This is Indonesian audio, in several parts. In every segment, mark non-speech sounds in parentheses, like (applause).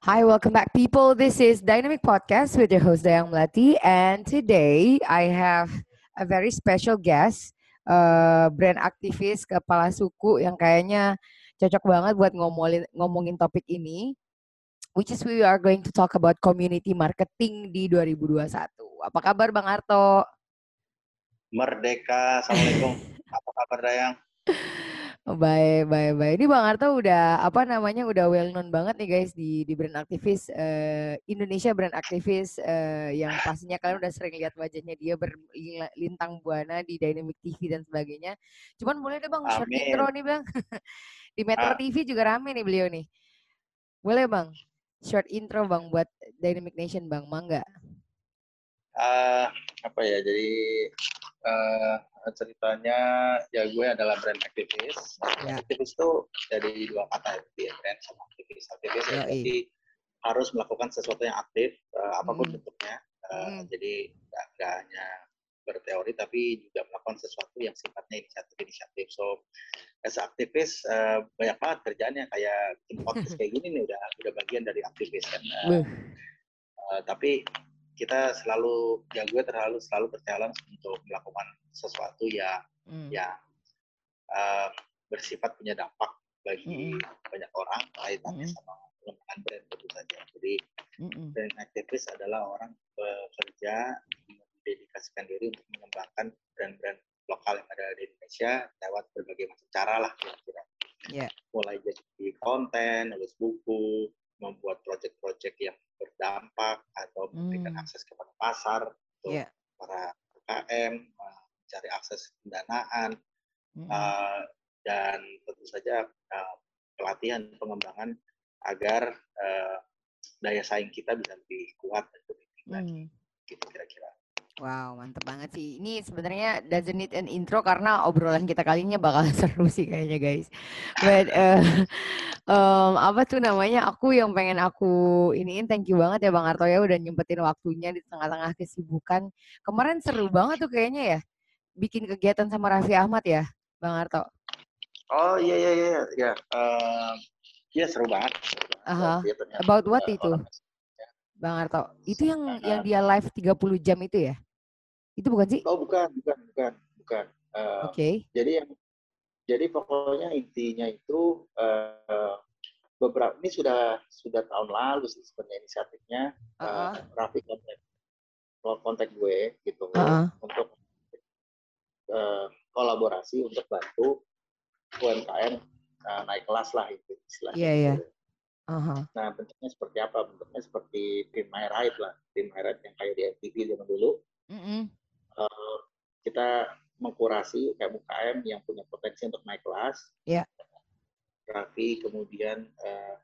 Hi, welcome back, people. This is Dynamic Podcast with your host Dayang Melati, and today I have a very special guest, uh, brand aktivis kepala suku yang kayaknya cocok banget buat ngomongin ngomongin topik ini, which is we are going to talk about community marketing di 2021. Apa kabar, Bang Arto? Merdeka, Assalamualaikum. (laughs) Apa kabar Dayang? Baik, baik, baik. Ini Bang Arto udah apa namanya udah well known banget nih guys di di brand aktivis eh, Indonesia brand aktivis eh, yang pastinya kalian udah sering lihat wajahnya dia berlintang buana di Dynamic TV dan sebagainya. Cuman boleh deh Bang short intro nih Bang. (laughs) di Metro Ah. TV juga rame nih beliau nih. Boleh Bang? Short intro Bang buat Dynamic Nation Bang, mangga. Eh, apa ya? Jadi eh, ceritanya ya gue adalah brand aktivis. Ya. Aktivis itu dari dua kata ya, brand sama aktivis. Aktivis ya berarti harus melakukan sesuatu yang aktif eh, apa pun Mm. bentuknya. Eh, Mm. Jadi nggak hanya berteori tapi juga melakukan sesuatu yang sifatnya inisiatif-inisiatif. So as aktivis eh, banyak banget kerjaannya kayak bikin podcast (laughs) kayak gini nih udah udah bagian dari aktivis kan. Eh, Beuh. Uh, tapi kita selalu ya gue terlalu selalu berchallenge untuk melakukan sesuatu ya Mm. yang uh, bersifat punya dampak bagi Mm-mm. banyak orang kaitannya Mm-mm. sama pengembangan brand tentu saja. Jadi Mm-mm. brand aktivis adalah orang bekerja mendedikasikan diri untuk mengembangkan brand-brand lokal yang ada di Indonesia lewat berbagai macam cara lah kira-kira. Ya. Mulai jadi konten, nulis buku, membuat proyek-proyek yang berdampak atau memberikan Hmm. akses kepada pasar untuk Ya. para UKM, mencari akses pendanaan, Mm-mm. uh, dan tentu saja uh, pelatihan pengembangan agar uh, daya saing kita bisa lebih kuat dan lebih tinggi lagi, Mm. gitu kira-kira. Wow, mantep banget sih. Ini sebenarnya doesn't need an intro karena obrolan kita kali ini bakal (laughs) seru sih kayaknya guys. But (laughs) eh, em, apa tuh namanya? Aku yang pengen aku iniin thank you banget ya Bang Arto ya udah nyempetin waktunya di tengah-tengah kesibukan. Kemarin seru banget tuh kayaknya ya. Bikin kegiatan sama Raffi Ahmad ya, Bang Arto. Oh iya iya iya ya. Uh, Iya seru banget. Dia ternyata About what juga itu? orang- Bang Arto. Itu yang yang dia live 30 jam itu ya? Itu bukan sih? Oh bukan bukan bukan bukan. Uh, Oke. jadi yang jadi pokoknya intinya itu eh, beberapa ini sudah sudah tahun lalu sih sebenarnya inisiatifnya eh, Heeh. Raffi kontak kontak gue gitu Heeh. untuk eh, kolaborasi untuk bantu UMKM eh, naik kelas lah itu istilahnya. Iya, iya. gitu. Nah bentuknya seperti apa? Bentuknya seperti tim Ride lah, tim Ride yang kayak di MTV zaman dulu. Mm-mm. Kita mengkurasi UKM UKM yang punya potensi untuk naik kelas. Iya. Raffi kemudian eh,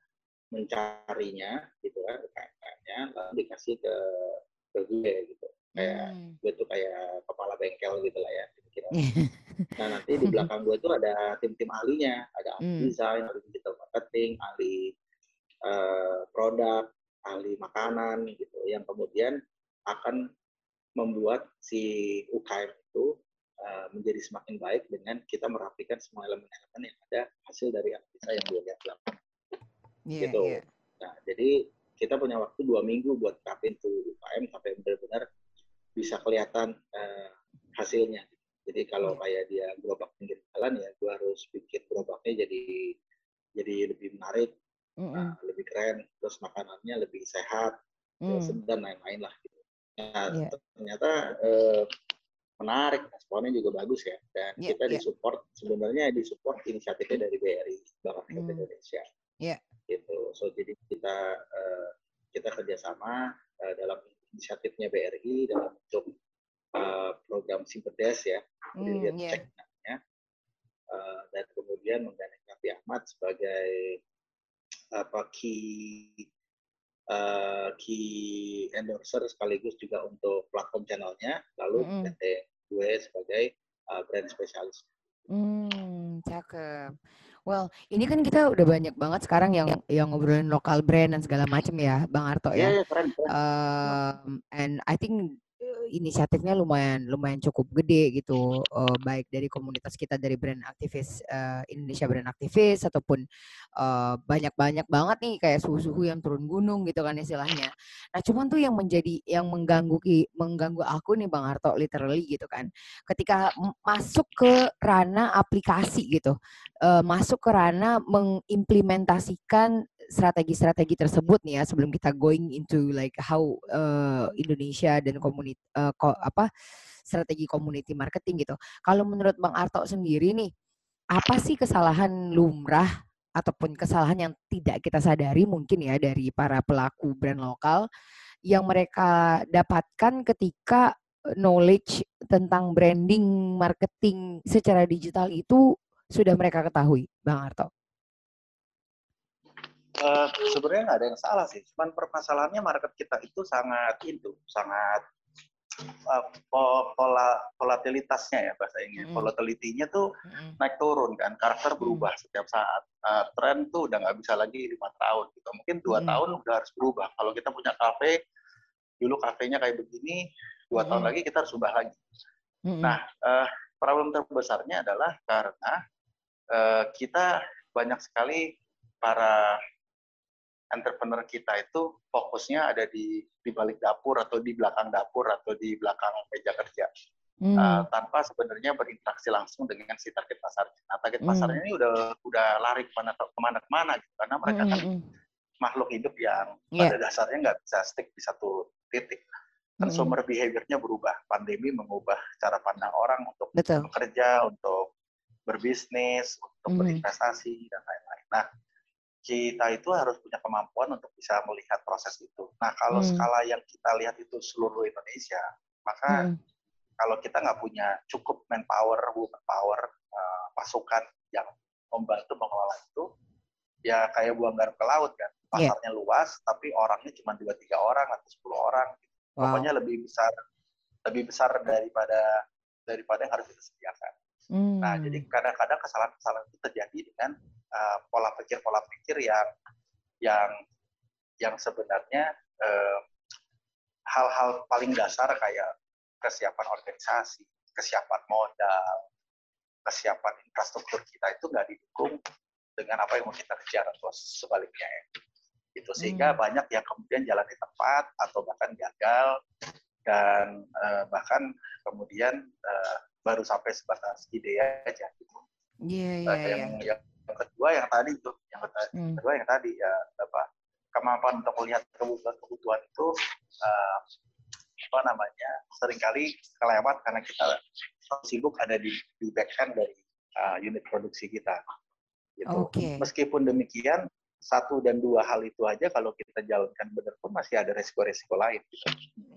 mencarinya gitu kan UKM-nya lalu dikasih ke ke gue gitu. Kayak Hmm. gue tuh kayak kepala bengkel gitu lah ya kira-kira. Nah nanti di belakang gue tuh ada tim-tim ahlinya, ada ahli Hmm. desain, ahli digital marketing, ahli eh, produk, ahli makanan gitu, yang kemudian akan membuat si UKM itu eh, menjadi semakin baik dengan kita merapikan semua elemen-elemen yang ada hasil dari analisa yang gue lihat lah. Iya, gitu. iya. Nah jadi kita punya waktu dua minggu buat rapin tuh UKM sampai benar-benar bisa kelihatan eh, hasilnya. Jadi kalau Iya. kayak dia gerobak pinggir jalan ya, gue harus bikin gerobaknya jadi jadi lebih menarik, Mm-mm. nah, lebih keren, terus makanannya lebih sehat, Mm. dan lain-lain lah gitu. Nah Iya. ternyata eh, menarik, responnya juga bagus ya. Dan Iya, kita iya. disupport sebenarnya disupport inisiatifnya dari BRI Bank Rakyat Hmm. Indonesia. Iya. Gitu. So jadi kita eh, kita kerjasama eh, dalam inisiatifnya BRI dalam bentuk eh, program Simpedes ya, iya. Check namanya. Eh, dan kemudian menggandeng Raffi Ahmad sebagai apa key eh, key endorser sekaligus juga untuk platform channelnya lalu Mm-mm. menggandeng gue sebagai eh, brand spesialis. Hmm, cakep. Well, ini kan kita udah banyak banget sekarang yang yang ngobrolin lokal brand dan segala macam ya, Bang Arto ya. Iya, iya, keren, keren. Um, and I think uh, inisiatifnya lumayan lumayan cukup gede gitu, uh, baik dari komunitas kita dari brand aktivis uh, Indonesia brand aktivis ataupun uh, banyak-banyak banget nih kayak suhu-suhu yang turun gunung gitu kan istilahnya. Nah, cuman tuh yang menjadi yang mengganggu mengganggu aku nih Bang Arto literally gitu kan. Ketika masuk ke ranah aplikasi gitu, uh, masuk ke ranah mengimplementasikan strategi-strategi tersebut nih ya sebelum kita going into like how uh, Indonesia dan komunit uh, ko- apa strategi community marketing gitu. Kalau menurut Bang Arto sendiri nih, apa sih kesalahan lumrah ataupun kesalahan yang tidak kita sadari mungkin ya dari para pelaku brand lokal yang mereka dapatkan ketika knowledge tentang branding, marketing secara digital itu sudah mereka ketahui, Bang Arto? Eh, sebenarnya nggak ada yang salah sih, cuman permasalahannya market kita itu sangat itu sangat po- pola volatilitasnya ya bahasa Inggris. Mm-mm. Volatility-nya tuh Mm-mm. naik turun kan, karakter berubah setiap saat. Eh, tren tuh udah nggak bisa lagi lima tahun gitu, mungkin dua Mm-mm. tahun udah harus berubah. Kalau kita punya kafe, dulu kafenya kayak begini, dua tahun Mm-mm. lagi kita harus ubah lagi. Mm-mm. Nah, eh, problem terbesarnya adalah karena eh, kita banyak sekali para entrepreneur kita itu fokusnya ada di di balik dapur atau di belakang dapur atau di belakang meja kerja Hmm. eh, tanpa sebenarnya berinteraksi langsung dengan si target pasarnya. Nah, target Hmm. pasarnya ini udah udah lari ke mana ke mana ke mana gitu karena mereka Mm, kan mm, mm. makhluk hidup yang Iya. pada dasarnya nggak bisa stick di satu titik. Consumer behavior-nya berubah. Pandemi mengubah cara pandang orang untuk Betul. bekerja, untuk berbisnis, untuk Mhm. berinvestasi dan lain-lain. Nah, kita itu harus punya kemampuan untuk bisa melihat proses itu. Nah, kalau Hmm. skala yang kita lihat itu seluruh Indonesia, maka Mm, kalau kita nggak punya cukup manpower, woman power, eh, pasukan yang membantu mengelola itu, ya kayak buang garam ke laut kan. Iya. Pasarnya luas, tapi orangnya cuma dua tiga orang atau 10 orang. Wow. Pokoknya lebih besar, lebih besar daripada daripada yang harus kita sediakan. Mm. Nah, jadi kadang-kadang kesalahan-kesalahan itu terjadi dengan uh, pola pikir-pola pikir yang yang yang sebenarnya uh, hal-hal paling dasar kayak kesiapan organisasi, kesiapan modal, kesiapan infrastruktur kita itu nggak didukung dengan apa yang mau kita kejar atau sebaliknya ya. Itu sehingga Hmm. banyak yang kemudian jalan di tempat atau bahkan gagal dan uh, bahkan kemudian uh, baru sampai sebatas ide aja gitu. Iya, iya, iya. yang, yang yang kedua yang tadi itu, yang keta- Mm. kedua yang tadi ya apa kemampuan untuk melihat kebutuhan-kebutuhan itu eh, apa namanya sering kali kelewat karena kita sibuk ada di di back end dari eh, unit produksi kita. Gitu. Oke. Meskipun demikian satu dan dua hal itu aja kalau kita jalankan benar pun masih ada resiko-resiko lain gitu,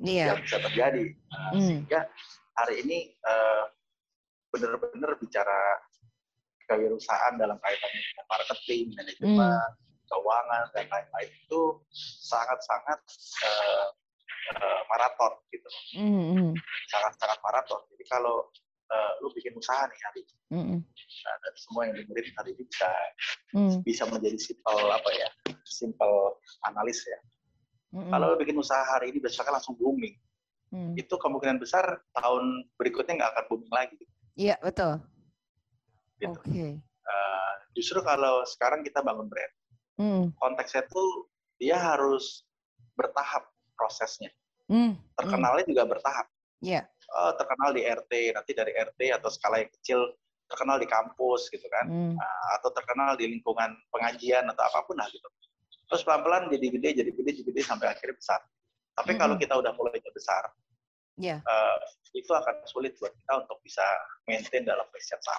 Iya. yang bisa terjadi. Nah, Hmm. Sehingga hari ini eh, benar-benar bicara kewirausahaan dalam kaitan dengan marketing, manajemen, keuangan dan lain-lain itu sangat-sangat eh, eh, maraton gitu, Mm, mm, sangat-sangat maraton. Jadi kalau eh, lu bikin usaha nih hari ini, mm, mm, nah, dan semua yang dengerin hari ini bisa mm, bisa menjadi simple apa ya, simple analis ya. mm, Kalau lu bikin usaha hari ini besoknya langsung booming, mm. itu kemungkinan besar tahun berikutnya nggak akan booming lagi. Iya, betul. Gitu. Oke. Eh, justru kalau sekarang kita bangun brand, Mm, konteksnya tuh dia harus bertahap prosesnya. mm, mm. Terkenalnya juga bertahap. Iya. Oh, terkenal di RT, nanti dari RT atau skala yang kecil terkenal di kampus gitu kan, Mm, Nah, atau terkenal di lingkungan pengajian atau apa pun lah gitu. Terus pelan-pelan jadi gede, jadi gede, jadi gede sampai akhirnya besar. Tapi kalau Mm-mm. kita udah mulai besar, Iya. uh, itu akan sulit buat kita untuk bisa maintain dalam yang sama.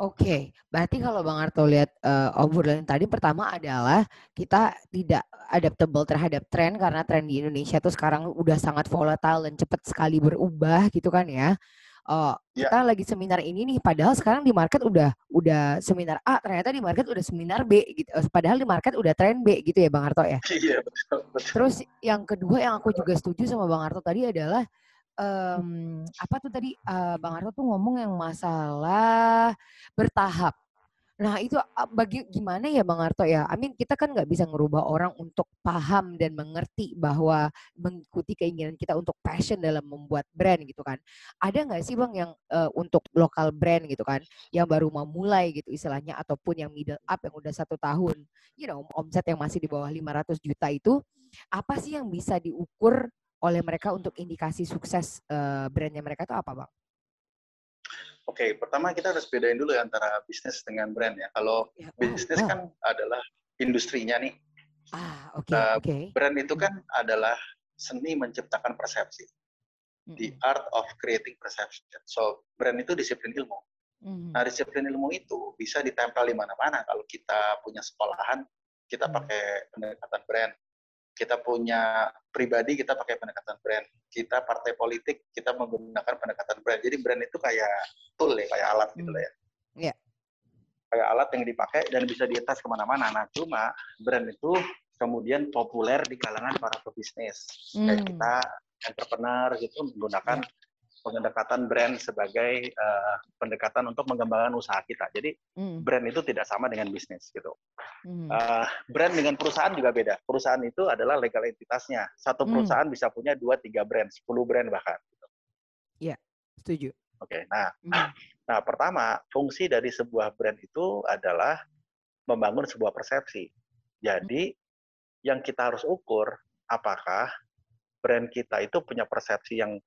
Oke, berarti kalau Bang Arto lihat uh, obrolan tadi pertama adalah kita tidak adaptable terhadap tren karena tren di Indonesia tuh sekarang udah sangat volatile dan cepat sekali berubah gitu kan ya. Uh, Ya. kita lagi seminar ini nih, padahal sekarang di market udah udah seminar A, ternyata di market udah seminar B gitu. Eh, Padahal di market udah tren B gitu ya Bang Arto ya. Iya betul. betul. Terus yang kedua yang aku juga setuju sama Bang Arto tadi adalah em, apa tuh tadi eh, Bang Arto tuh ngomong yang masalah bertahap. Nah itu bagi gimana ya Bang Arto ya? Amin kita kan nggak bisa ngerubah orang untuk paham dan mengerti bahwa mengikuti keinginan kita untuk passion dalam membuat brand gitu kan. Ada nggak sih Bang yang eh, untuk lokal brand gitu kan, yang baru mau mulai gitu istilahnya ataupun yang middle up yang udah satu tahun, you know omset yang masih di bawah 500 juta itu apa sih yang bisa diukur oleh mereka untuk indikasi sukses eh, brandnya mereka itu apa bang? Oke, pertama kita harus bedain dulu ya antara bisnis dengan brand ya. Kalau Ya, wow, bisnis wow. kan adalah industrinya nih. Ah oke eh, oke. Brand itu kan adalah seni menciptakan persepsi. The art of creating perception. So, brand itu disiplin ilmu. Nah, disiplin ilmu itu bisa ditempel di mana-mana. Kalau kita punya sekolahan, kita Hmm. pakai pendekatan brand. Kita punya pribadi, kita pakai pendekatan brand. Kita partai politik, kita menggunakan pendekatan brand. Jadi brand itu kayak tool ya, kayak alat gitu Hmm. lah ya. Iya. Kayak alat yang dipakai dan bisa di atas ke mana-mana. Nah, cuma brand itu kemudian populer di kalangan para pebisnis. Kayak Hmm. kita entrepreneur gitu menggunakan Iya. Pendekatan brand sebagai eh, pendekatan untuk mengembangkan usaha kita. Jadi mm, brand itu tidak sama dengan bisnis gitu. mhm, Eh, brand dengan perusahaan juga beda. Perusahaan itu adalah legal entitasnya. Satu Hmm. perusahaan bisa punya dua tiga brand, 10 brand bahkan. gitu. setuju. Oke, nah, Mhm, (clears throat) nah pertama fungsi dari sebuah brand itu adalah membangun sebuah persepsi. Jadi yang kita harus ukur apakah brand kita itu punya persepsi yang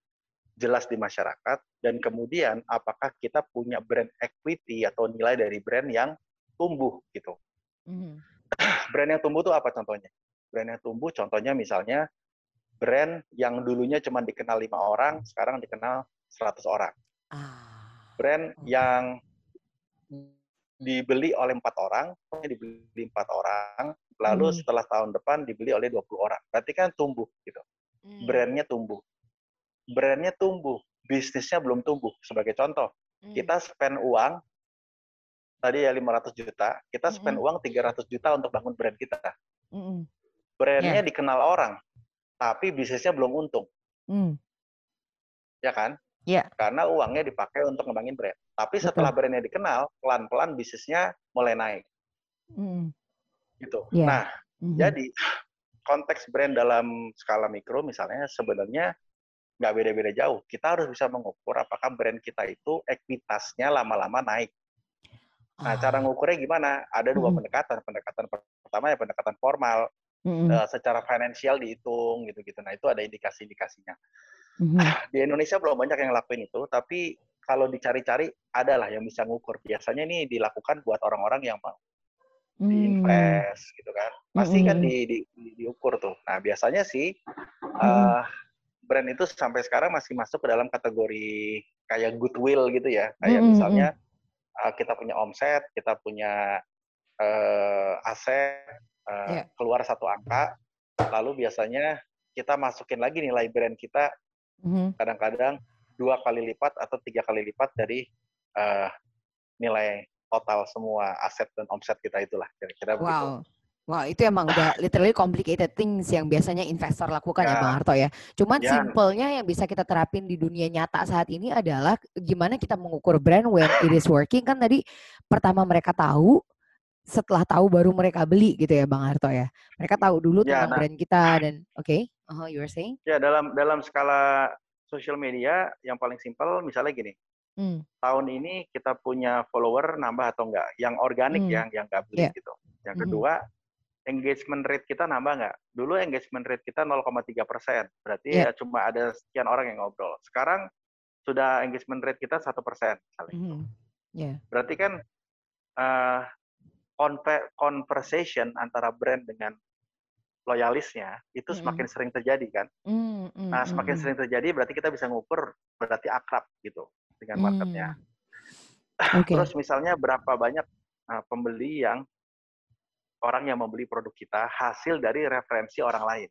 jelas di masyarakat dan kemudian apakah kita punya brand equity atau nilai dari brand yang tumbuh gitu. mhm, (clears throat) Brand yang tumbuh itu apa contohnya? Brand yang tumbuh contohnya misalnya brand yang dulunya cuma dikenal lima orang, sekarang dikenal 100 orang. Ah, Brand oke. yang dibeli oleh empat orang, dibeli empat orang, lalu Hmm. setelah tahun depan dibeli oleh 20 orang. Berarti kan tumbuh gitu. mm, Brandnya tumbuh. Brandnya tumbuh, bisnisnya belum tumbuh. Sebagai contoh, mm, kita spend uang tadi ya 500 juta, kita spend Mm-mm. uang 300 juta untuk bangun brand kita. mm, Brandnya Ya. dikenal orang, tapi bisnisnya belum untung, mm, ya kan? Ya. Karena uangnya dipakai untuk ngembangin brand. Tapi Betul. setelah brandnya dikenal, pelan-pelan bisnisnya mulai naik, mm, gitu. Ya. Nah, mhm, jadi konteks brand dalam skala mikro misalnya sebenarnya nggak beda-beda jauh. Kita harus bisa mengukur apakah brand kita itu ekuitasnya lama-lama naik. Nah, ah, cara ngukurnya gimana? Ada dua Mhm. pendekatan. Pendekatan pertama ya pendekatan formal, mm, eh, secara finansial dihitung gitu-gitu. Nah, itu ada indikasi-indikasinya. mhm, Di Indonesia belum banyak yang ngelakuin itu, tapi kalau dicari-cari adalah yang bisa ngukur. Biasanya ini dilakukan buat orang-orang yang mau mm, diinvest gitu kan. Pasti kan Mm-mm. di, di, di- diukur tuh. Nah, biasanya sih Mm-mm. eh, brand itu sampai sekarang masih masuk ke dalam kategori kayak goodwill gitu ya. Kayak Mm-mm, misalnya eh, kita punya omset, kita punya eh, aset eh, Iya. keluar satu angka, lalu biasanya kita masukin lagi nilai brand kita mhm. kadang-kadang dua kali lipat atau tiga kali lipat dari eh, nilai total semua aset dan omset kita itulah kira-kira begitu. Wow. Wah, itu emang udah literally complicated things yang biasanya investor lakukan ya, Ya. Bang Harto ya. Cuman Ya. simpelnya yang bisa kita terapin di dunia nyata saat ini adalah gimana kita mengukur brand when it is working kan tadi pertama mereka tahu, setelah tahu baru mereka beli gitu ya Bang Harto ya. Mereka tahu dulu Ya, tentang nah. brand kita dan oke, uh you were saying? Ya dalam dalam skala sosial media yang paling simpel misalnya gini, Hmm. tahun ini kita punya follower nambah atau enggak? Yang organik Hmm. yang yang nggak beli Ya. gitu. Yang Mhm. kedua engagement rate kita nambah nggak? Dulu engagement rate kita 0,3 persen, berarti Ya. ya cuma ada sekian orang yang ngobrol. Sekarang sudah engagement rate kita satu persen, misalnya. Mhm. Ya. Berarti kan eh, conve- conversation antara brand dengan loyalisnya itu Mm-mm. semakin sering terjadi kan. Mm, mm, Nah, mm, semakin mm. sering terjadi berarti kita bisa ngukur berarti akrab gitu dengan marketnya. Hmm. (laughs) Oke. Terus misalnya berapa banyak uh, pembeli yang orang yang membeli produk kita hasil dari referensi orang lain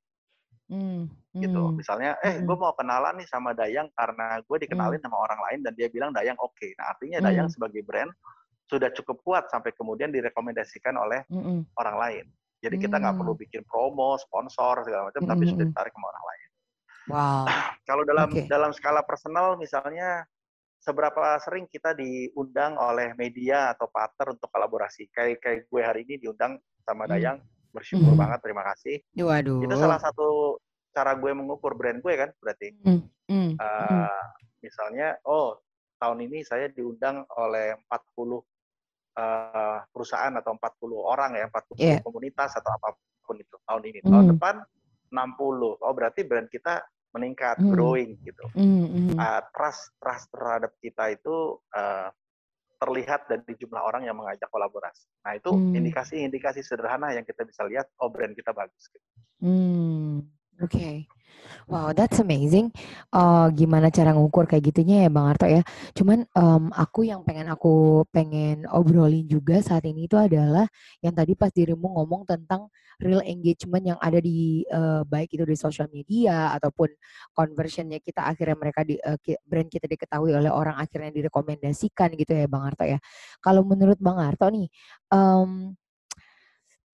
Mm, gitu. mm, Misalnya, eh Mm-mm. gue mau kenalan nih sama Dayang karena gue dikenalin sama orang lain dan dia bilang Dayang oke. Nah artinya Dayang Mm. sebagai brand sudah cukup kuat sampai kemudian direkomendasikan oleh mm, mm. orang lain. Jadi kita nggak Hmm. perlu bikin promo, sponsor segala macam, tapi sudah ditarik sama orang lain. Wow. (clears throat) Kalau dalam Oke. dalam skala personal misalnya seberapa sering kita diundang oleh media atau partner untuk kolaborasi. Kayak kayak gue hari ini diundang sama Hmm. Dayang, bersyukur Hmm. banget, terima kasih. Waduh. Itu salah satu cara gue mengukur brand gue kan berarti. Mm, mm, mm. Eh, misalnya, oh tahun ini saya diundang oleh 40 eh, perusahaan atau 40 orang ya, 40 Iya. komunitas atau apa pun itu tahun ini. Tahun Hmm. depan 60. Oh berarti brand kita meningkat, Hmm. growing gitu. Mm, mm. Uh, trust trust terhadap kita itu uh, terlihat dari jumlah orang yang mengajak kolaborasi. Nah itu Hmm. indikasi-indikasi sederhana yang kita bisa lihat, oh brand kita bagus. Gitu. Hmm, oke. Wow, that's amazing. Eh, gimana cara ngukur kayak gitunya ya, Bang Arto ya. Cuman em, aku yang pengen aku pengen obrolin juga saat ini itu adalah yang tadi pas dirimu ngomong tentang real engagement yang ada di eh, baik itu di sosial media ataupun conversionnya kita akhirnya mereka di ki- brand kita diketahui oleh orang akhirnya direkomendasikan gitu ya, Bang Arto ya. Kalau menurut Bang Arto nih, em,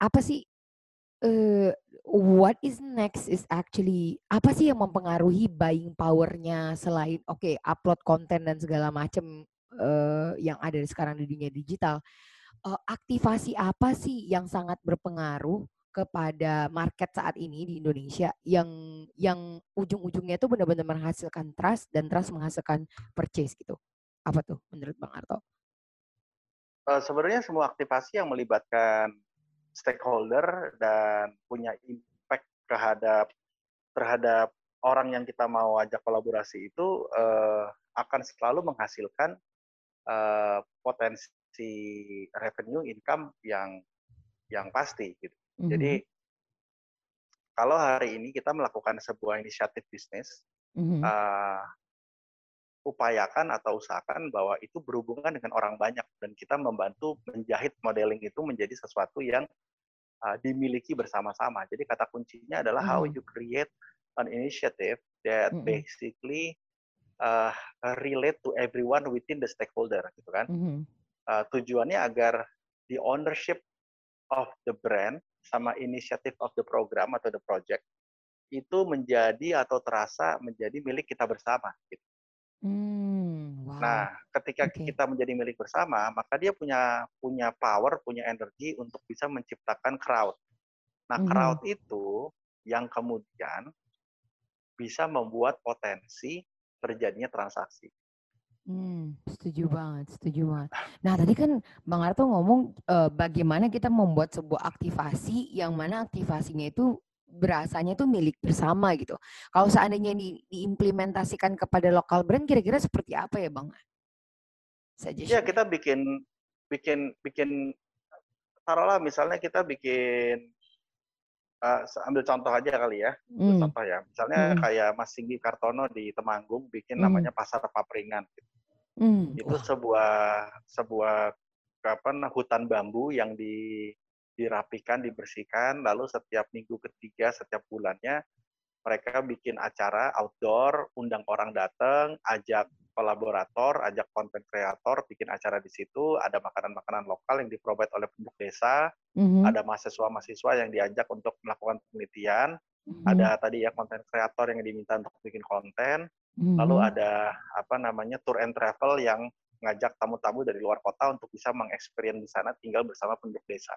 apa sih what is next is actually apa sih yang mempengaruhi buying powernya selain oke upload konten dan segala macam eh, yang ada sekarang di dunia digital Eh, aktivasi apa sih yang sangat berpengaruh kepada market saat ini di Indonesia yang yang ujung-ujungnya itu benar-benar menghasilkan trust dan trust menghasilkan purchase gitu apa tuh menurut Bang Arto? Uh, sebenarnya semua aktivasi yang melibatkan stakeholder dan punya impact terhadap terhadap orang yang kita mau ajak kolaborasi itu uh, akan selalu menghasilkan uh, potensi revenue income yang yang pasti gitu. Jadi kalau hari ini kita melakukan sebuah inisiatif bisnis, Mhm. uh, upayakan atau usahakan bahwa itu berhubungan dengan orang banyak dan kita membantu menjahit modeling itu menjadi sesuatu yang uh, dimiliki bersama-sama. Jadi kata kuncinya adalah how Mhm. you create an initiative that Mhm. basically uh, relate to everyone within the stakeholder, gitu kan? Mhm. Uh, tujuannya agar the ownership of the brand sama initiative of the program atau the project itu menjadi atau terasa menjadi milik kita bersama. Gitu. Hmm, wow. Nah, ketika Oke. kita menjadi milik bersama, maka dia punya punya power, punya energi untuk bisa menciptakan crowd. Nah, Mhm. crowd itu yang kemudian bisa membuat potensi terjadinya transaksi. Hmm, setuju banget, setuju banget. Nah, tadi kan Bang Arto ngomong eh, bagaimana kita membuat sebuah aktivasi yang mana aktivasinya itu berasanya itu milik bersama gitu. Kalau seandainya di, diimplementasikan kepada lokal brand, kira-kira seperti apa ya, Bang? Ya, Suggestion. kita bikin bikin bikin taruhlah misalnya kita bikin uh, ambil contoh aja kali ya. Ambil Hmm, contoh ya. Misalnya hmm, kayak Mas Singgi Kartono di Temanggung bikin hmm, namanya Pasar Papringan. hmm. Itu sebuah sebuah apa hutan bambu yang di dirapikan, dibersihkan, lalu setiap minggu ketiga, setiap bulannya mereka bikin acara outdoor, undang orang datang, ajak kolaborator, ajak konten kreator, bikin acara di situ, ada makanan-makanan lokal yang diprovide oleh penduduk desa, mhm, ada mahasiswa-mahasiswa yang diajak untuk melakukan penelitian, mhm, ada tadi ya konten kreator yang diminta untuk bikin konten, lalu mhm. ada apa namanya tour and travel yang ngajak tamu-tamu dari luar kota untuk bisa mengeksperience di sana tinggal bersama penduduk desa.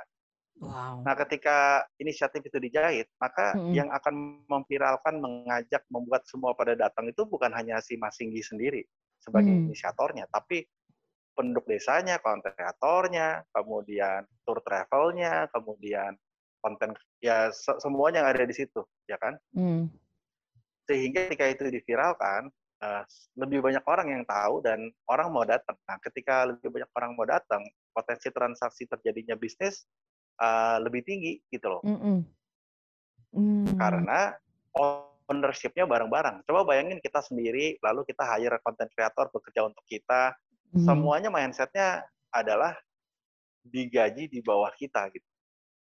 Wow. Nah, ketika inisiatif itu dijahit, maka Mhm, yang akan memviralkan, mengajak, membuat semua pada datang itu bukan hanya si Mas Singgi sendiri sebagai hmm, inisiatornya, tapi penduduk desanya, konten kreatornya, kemudian tour travelnya, kemudian konten ya se- semuanya yang ada di situ, ya kan? hmm. Sehingga ketika itu diviralkan, eh, lebih banyak orang yang tahu dan orang mau datang. Nah, ketika lebih banyak orang mau datang, potensi transaksi terjadinya bisnis eh, lebih tinggi gitu loh. Mm-mm. Hmm. karena ownership-nya bareng-bareng. Coba bayangin kita sendiri, lalu kita hire content creator bekerja untuk kita, Mhm. semuanya mindset-nya adalah digaji di bawah kita gitu.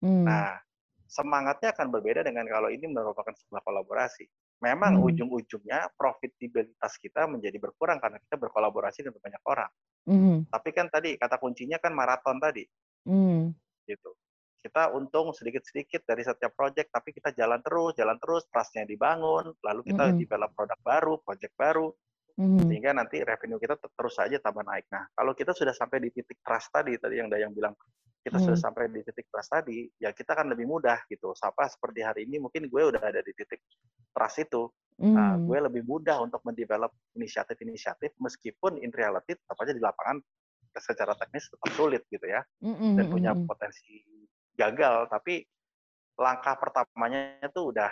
Hmm. Nah, semangatnya akan berbeda dengan kalau ini merupakan sebuah kolaborasi. Memang Hmm. ujung-ujungnya profitabilitas kita menjadi berkurang karena kita berkolaborasi dengan banyak orang. Mhm. Tapi kan tadi kata kuncinya kan maraton tadi Hmm. gitu. Kita untung sedikit-sedikit dari setiap project, tapi kita jalan terus, jalan terus, trust-nya dibangun, lalu kita Mm-mm. develop produk baru, project baru, Mhm. sehingga nanti revenue kita ter- terus saja tambah naik. Nah, kalau kita sudah sampai di titik trust tadi, tadi yang Dayang bilang, kita sudah Hmm. sampai di titik trust tadi, ya kita akan lebih mudah gitu. Sapa seperti hari ini, mungkin gue udah ada di titik trust itu. Nah, Hmm. gue lebih mudah untuk mendevelop inisiatif-inisiatif, meskipun in reality tetap aja di lapangan secara teknis tetap sulit gitu ya Mhm, dan mhm, punya potensi gagal tapi langkah pertamanya itu udah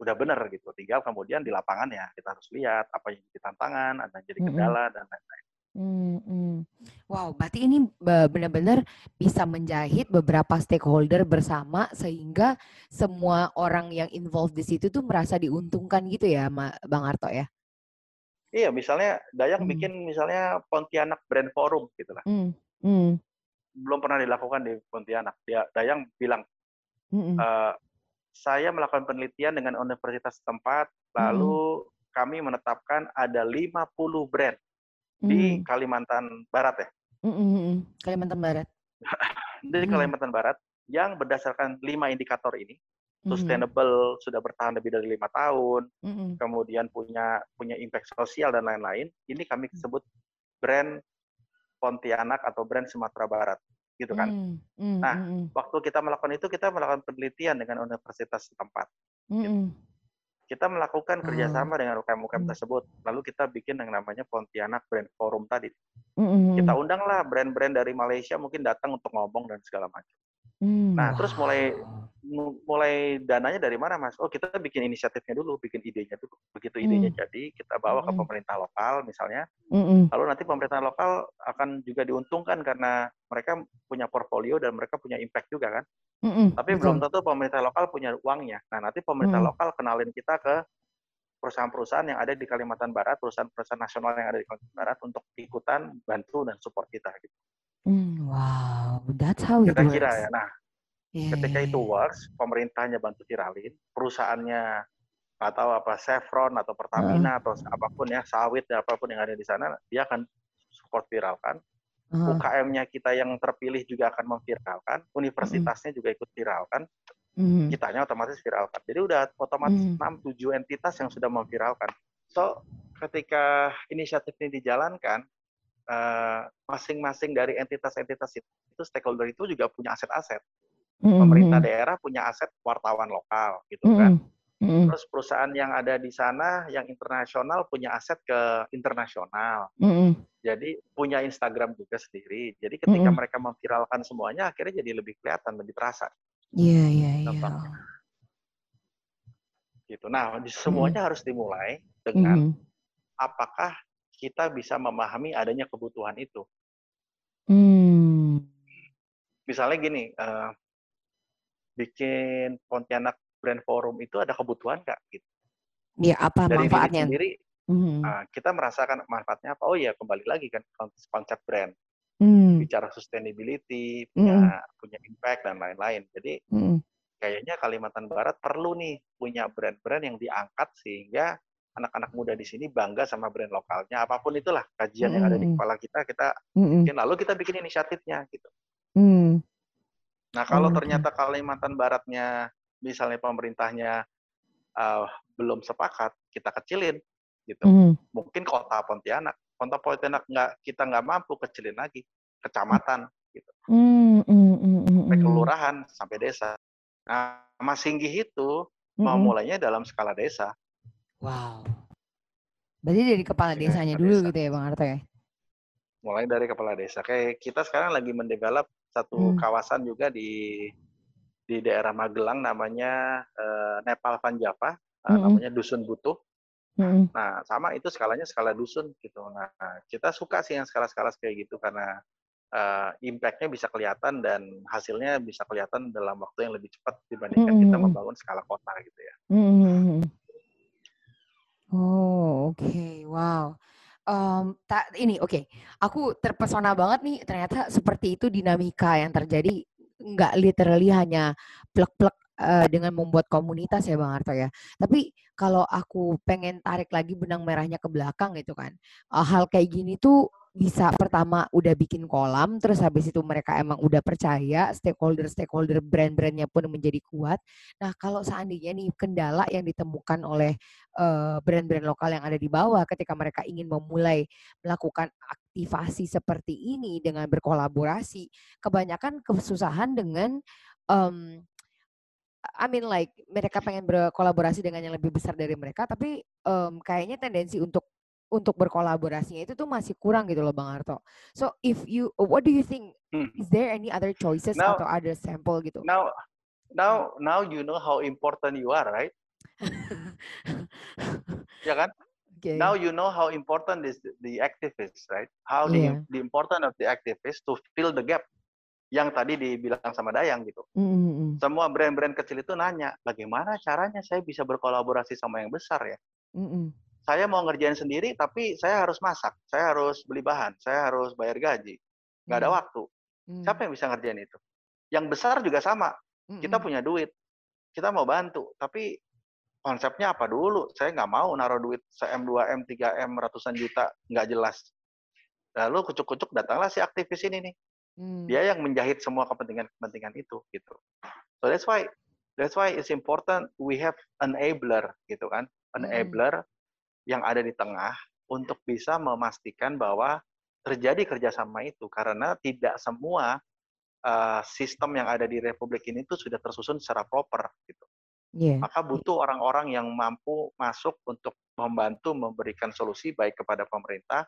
udah benar gitu tinggal kemudian di lapangan ya kita harus lihat apa yang jadi tantangan ada yang jadi kendala dan lain-lain Hmm. Wow, berarti ini be- benar-benar bisa menjahit beberapa stakeholder bersama sehingga semua orang yang involved di situ tuh merasa diuntungkan gitu ya, Bang Arto ya. iya misalnya Dayang Hmm. bikin misalnya Pontianak Brand Forum gitu lah Hmm, hmm, belum pernah dilakukan di Pontianak. Dia Dayang bilang hmm, "Eh, saya melakukan penelitian dengan universitas setempat lalu kami menetapkan ada 50 brand di hmm, Kalimantan Barat ya. Hmm, hmm, hmm. Kalimantan Barat. (laughs) di Hmm. Kalimantan Barat yang berdasarkan lima indikator ini Hmm, sustainable sudah bertahan lebih dari lima tahun hmm, kemudian punya punya impact sosial dan lain-lain ini kami sebut brand Pontianak atau brand Sumatera Barat gitu kan. Hmm, hmm, Nah, hmm, waktu kita melakukan itu kita melakukan penelitian dengan universitas setempat hmm, hmm, kita melakukan Wow. kerjasama dengan UKM-UKM Hmm. tersebut lalu kita bikin yang namanya Pontianak Brand Forum tadi. Hmm, kita undanglah brand-brand dari Malaysia mungkin datang untuk ngomong dan segala macam hmm, Nah, terus mulai mulai dananya dari mana, Mas? Oh, kita bikin inisiatifnya dulu, bikin idenya dulu. Begitu idenya jadi, kita bawa ke Mm-mm. pemerintah lokal misalnya. Hmm, hmm, Lalu nanti pemerintah lokal akan juga diuntungkan karena mereka punya portfolio dan mereka punya impact juga kan. hmm, hmm, Tapi betul. belum tentu pemerintah lokal punya uangnya. Nah, nanti pemerintah Hmm. lokal kenalin kita ke perusahaan-perusahaan yang ada di Kalimantan Barat, perusahaan-perusahaan nasional yang ada di Kalimantan Barat untuk ikutan bantu dan support kita. Gitu. Hmm, wow, that's how it Kita works. kira ya. Nah, Iya, ketika iya, itu iya. works, pemerintahnya bantu viralin, perusahaannya tahu apa Chevron atau Pertamina atau apa pun ya sawit ya, apa pun yang ada di sana, dia akan support viralkan. Heeh. UKM-nya kita yang terpilih juga akan memviralkan, universitasnya juga ikut viralkan, Mhm. kitanya otomatis viralkan. Jadi udah otomatis Hmm. 6 7 entitas yang sudah memviralkan. So, ketika inisiatif ini dijalankan, eh, masing-masing dari entitas-entitas itu, itu stakeholder itu juga punya aset-aset. Mhm, Pemerintah daerah punya aset wartawan lokal gitu kan. Mhm, mhm, Terus perusahaan yang ada di sana yang internasional punya aset ke internasional. mhm. Jadi punya Instagram juga sendiri. Jadi ketika Mm-mm. mereka memviralkan semuanya akhirnya jadi lebih kelihatan, lebih terasa Iya, iya, iya. Gitu. Nah, di- semuanya harus dimulai dengan apakah kita bisa memahami adanya kebutuhan itu. Hmm. Misalnya gini, eh, bikin Pontianak Brand Forum itu ada kebutuhan nggak? Gitu. Ya, apa Dari manfaatnya? sendiri, Mhm. nah, kita merasakan manfaatnya apa? Oh ya, kembali lagi kan kons- konsep brand, Hmm. bicara sustainability, punya punya impact dan lain-lain. Jadi Mhm. kayaknya Kalimantan Barat perlu nih punya brand-brand yang diangkat sehingga anak-anak muda di sini bangga sama brand lokalnya. Apa pun itulah kajian yang ada di kepala kita, kita Mhm. bikin lalu kita bikin inisiatifnya gitu. Hmm. Nah, kalau Oke. ternyata Kalimantan Baratnya misalnya pemerintahnya uh, belum sepakat, kita kecilin gitu. Mhm. Mungkin kota Pontianak, kota Pontianak nggak kita nggak mampu kecilin lagi, kecamatan gitu, Hmm, hmm, hmm, hmm, sampai hmm. kelurahan, sampai desa. Nah, Mas Singgih itu mau Mhm. mulainya dalam skala desa. Wow. Berarti dari kepala Dari desanya kepala dulu desa. gitu ya, Bang Arto ya? mulai dari kepala desa. Kayak kita sekarang lagi mendevelop satu Hmm. kawasan juga di di daerah Magelang namanya eh, Nepal Vanjava, eh, Mm-mm. namanya Dusun Butuh. Mhm. Nah, sama itu skalanya skala dusun gitu. Nah, kita suka sih yang skala-skala kayak gitu karena uh, impact-nya bisa kelihatan dan hasilnya bisa kelihatan dalam waktu yang lebih cepat dibandingkan kita Mm-mm. membangun skala kota gitu ya. Hmm. Oh, oke. Wow. Em, tak ini oke. Aku terpesona banget nih ternyata seperti itu dinamika yang terjadi nggak literally hanya plek-plek eh, dengan membuat komunitas ya Bang Arto ya. Tapi kalau aku pengen tarik lagi benang merahnya ke belakang gitu kan. eh, hal kayak gini tuh bisa pertama udah bikin kolam terus habis itu mereka emang udah percaya stakeholder stakeholder brand-brandnya pun menjadi kuat. Nah, kalau seandainya nih kendala yang ditemukan oleh eh, brand-brand lokal yang ada di bawah ketika mereka ingin memulai melakukan aktivasi seperti ini dengan berkolaborasi, kebanyakan kesusahan dengan em, I mean like mereka pengen berkolaborasi dengan yang lebih besar dari mereka, tapi em, kayaknya tendensi untuk untuk berkolaborasinya itu tuh masih kurang gitu loh Bang Arto. So if you, what do you think? Hmm. Is there any other choices Now- atau other sample gitu? Now, now, now you know how important you are, right? (laughs) Ya kan? Oke. Now you know how important is the, activist, right? How Iya. the, the important of the activist to fill the gap yang tadi dibilang sama Dayang gitu. Mm, mm, mm. Semua brand-brand kecil itu nanya, bagaimana caranya saya bisa berkolaborasi sama yang besar ya? Mm, mm. Saya mau ngerjain sendiri, tapi saya harus masak, saya harus beli bahan, saya harus bayar gaji, nggak ada Hmm. waktu. Mm, Siapa yang bisa ngerjain itu? Yang besar juga sama. Kita punya duit, kita mau bantu, tapi konsepnya apa dulu? Saya nggak mau naruh duit se-M, 2M, 3M, ratusan juta, nggak jelas. Lalu kucuk-kucuk datanglah si aktivis ini nih. Mm. Dia yang menjahit semua kepentingan-kepentingan itu gitu. So that's why that's why it's important we have enabler gitu kan. Enabler yang ada di tengah untuk bisa memastikan bahwa terjadi kerjasama itu karena tidak semua uh, sistem yang ada di republik ini itu sudah tersusun secara proper gitu. Yeah. Maka butuh orang-orang yang mampu masuk untuk membantu memberikan solusi baik kepada pemerintah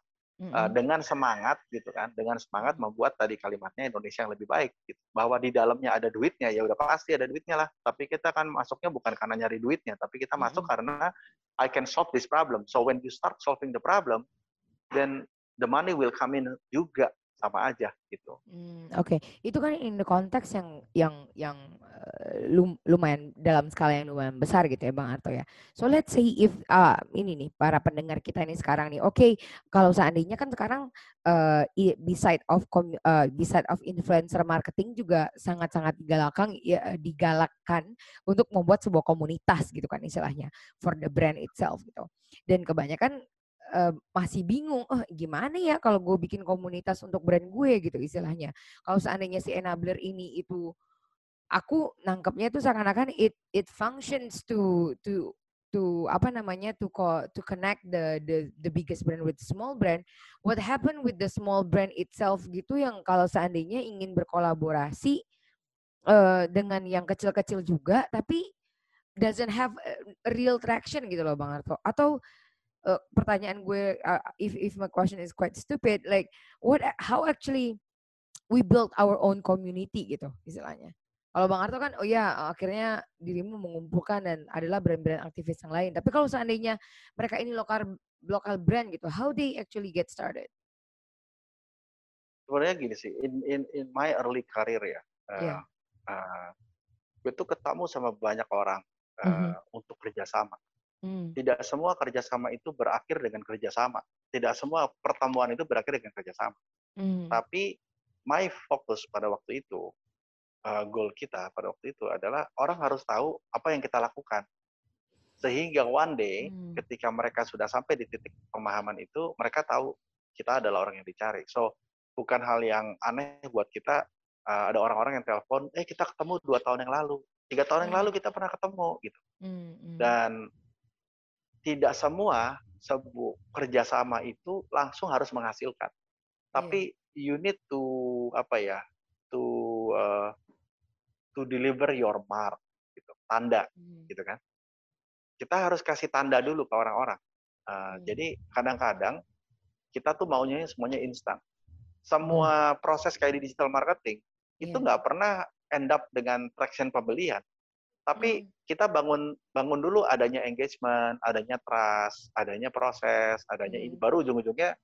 uh, dengan semangat gitu kan, dengan semangat membuat tadi kalimatnya Indonesia yang lebih baik gitu. Bahwa di dalamnya ada duitnya ya udah pasti ada duitnya lah. Tapi kita kan masuknya bukan karena nyari duitnya, tapi kita masuk Mm-mm. karena I can solve this problem. So when you start solving the problem, then the money will come in juga sama aja gitu. Hmm, Oke, itu kan in the context yang yang yang lum- lumayan dalam skala yang lumayan besar gitu ya Bang Arto ya. So let's say if ah, ini nih para pendengar kita ini sekarang nih, oke kalau seandainya kan sekarang i- beside of eh, beside of influencer marketing juga sangat-sangat digalakkan ya, digalakkan untuk membuat sebuah komunitas gitu kan istilahnya for the brand itself gitu. Dan kebanyakan eh, masih bingung, oh gimana ya kalau gue bikin komunitas untuk brand gue gitu istilahnya. Kalau seandainya si enabler ini itu aku nangkepnya itu seakan-akan it it functions to to to apa namanya to co to connect the the the biggest brand with small brand. What happened with the small brand itself gitu yang kalau seandainya ingin berkolaborasi eh, dengan yang kecil-kecil juga tapi doesn't have real traction gitu loh Bang Arto. Atau uh, pertanyaan gue uh, if if my question is quite stupid like what how actually we build our own community gitu istilahnya kalau Bang Arto kan oh ya akhirnya dirimu mengumpulkan dan adalah brand-brand aktivis yang lain tapi kalau seandainya mereka ini lokal lokal brand gitu how they actually get started Sebenarnya gini sih, in in in my early career ya, uh, Iya. uh, gue tuh ketemu sama banyak orang uh, Mhm. untuk kerjasama. Hmm, Tidak semua kerjasama itu berakhir dengan kerjasama. Tidak semua pertemuan itu berakhir dengan kerjasama. hmm, Tapi my focus pada waktu itu, uh, goal kita pada waktu itu adalah orang harus tahu apa yang kita lakukan. Sehingga one day Hmm. ketika mereka sudah sampai di titik pemahaman itu, mereka tahu kita adalah orang yang dicari. So bukan hal yang aneh buat kita. uh, ada orang-orang yang telepon, eh kita ketemu dua tahun yang lalu, tiga tahun yang Hmm. lalu kita pernah ketemu gitu. hmm, hmm. Dan tidak semua sebuah kerjasama itu langsung harus menghasilkan. Tapi you need to apa ya, to uh, to deliver your mark gitu, tanda Hmm, gitu kan. Kita harus kasih tanda dulu ke orang-orang. Uh, Hmm. Jadi kadang-kadang kita tuh maunya semuanya instan. Semua proses kayak di digital marketing itu Iya. nggak pernah end up dengan traction pembelian. Tapi Hmm. kita bangun bangun dulu adanya engagement, adanya trust, adanya proses, adanya ini Hmm. baru ujung-ujungnya